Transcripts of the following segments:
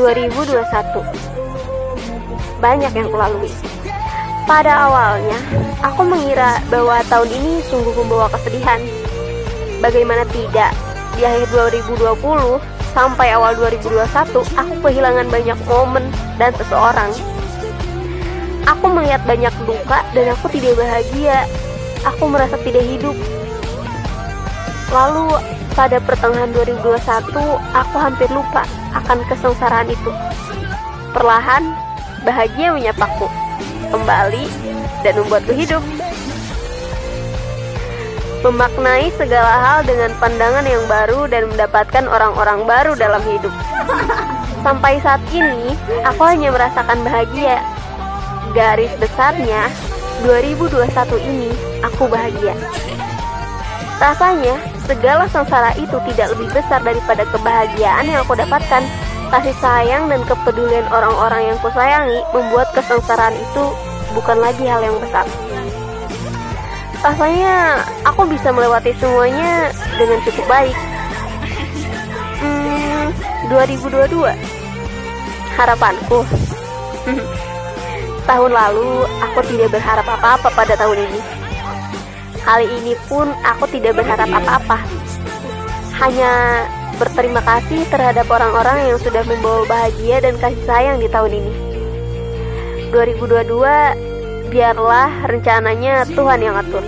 2021 Banyak yang kulalui. Pada awalnya, aku mengira bahwa tahun ini sungguh membawa kesedihan. Bagaimana tidak, di akhir 2020 sampai awal 2021 aku kehilangan banyak momen dan seseorang. Aku melihat banyak luka dan aku tidak bahagia. Aku merasa tidak hidup. Lalu pada pertengahan 2021, aku hampir lupa akan kesengsaraan itu. Perlahan, bahagia menyapaku kembali dan membuatku hidup. Memaknai segala hal dengan pandangan yang baru dan mendapatkan orang-orang baru dalam hidup. Sampai saat ini, aku hanya merasakan bahagia. Garis besarnya, 2021 ini aku bahagia. Rasanya, segala sengsara itu tidak lebih besar daripada kebahagiaan yang aku dapatkan. Kasih sayang dan kepedulian orang-orang yang kusayangi membuat kesengsaraan itu bukan lagi hal yang besar. Rasanya aku bisa melewati semuanya dengan cukup baik. Hmm, 2022 Harapanku Tahun lalu aku tidak berharap apa-apa pada tahun ini Kali ini pun aku tidak berharap apa-apa. Hanya berterima kasih terhadap orang-orang yang sudah membawa bahagia dan kasih sayang di tahun ini. 2022 biarlah rencananya Tuhan yang atur.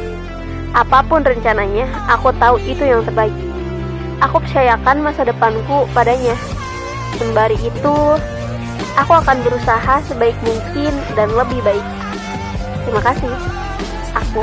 Apa pun rencananya, aku tahu itu yang terbaik. Aku percayakan masa depanku padanya. Sembari itu, aku akan berusaha sebaik mungkin dan lebih baik. Terima kasih. Aku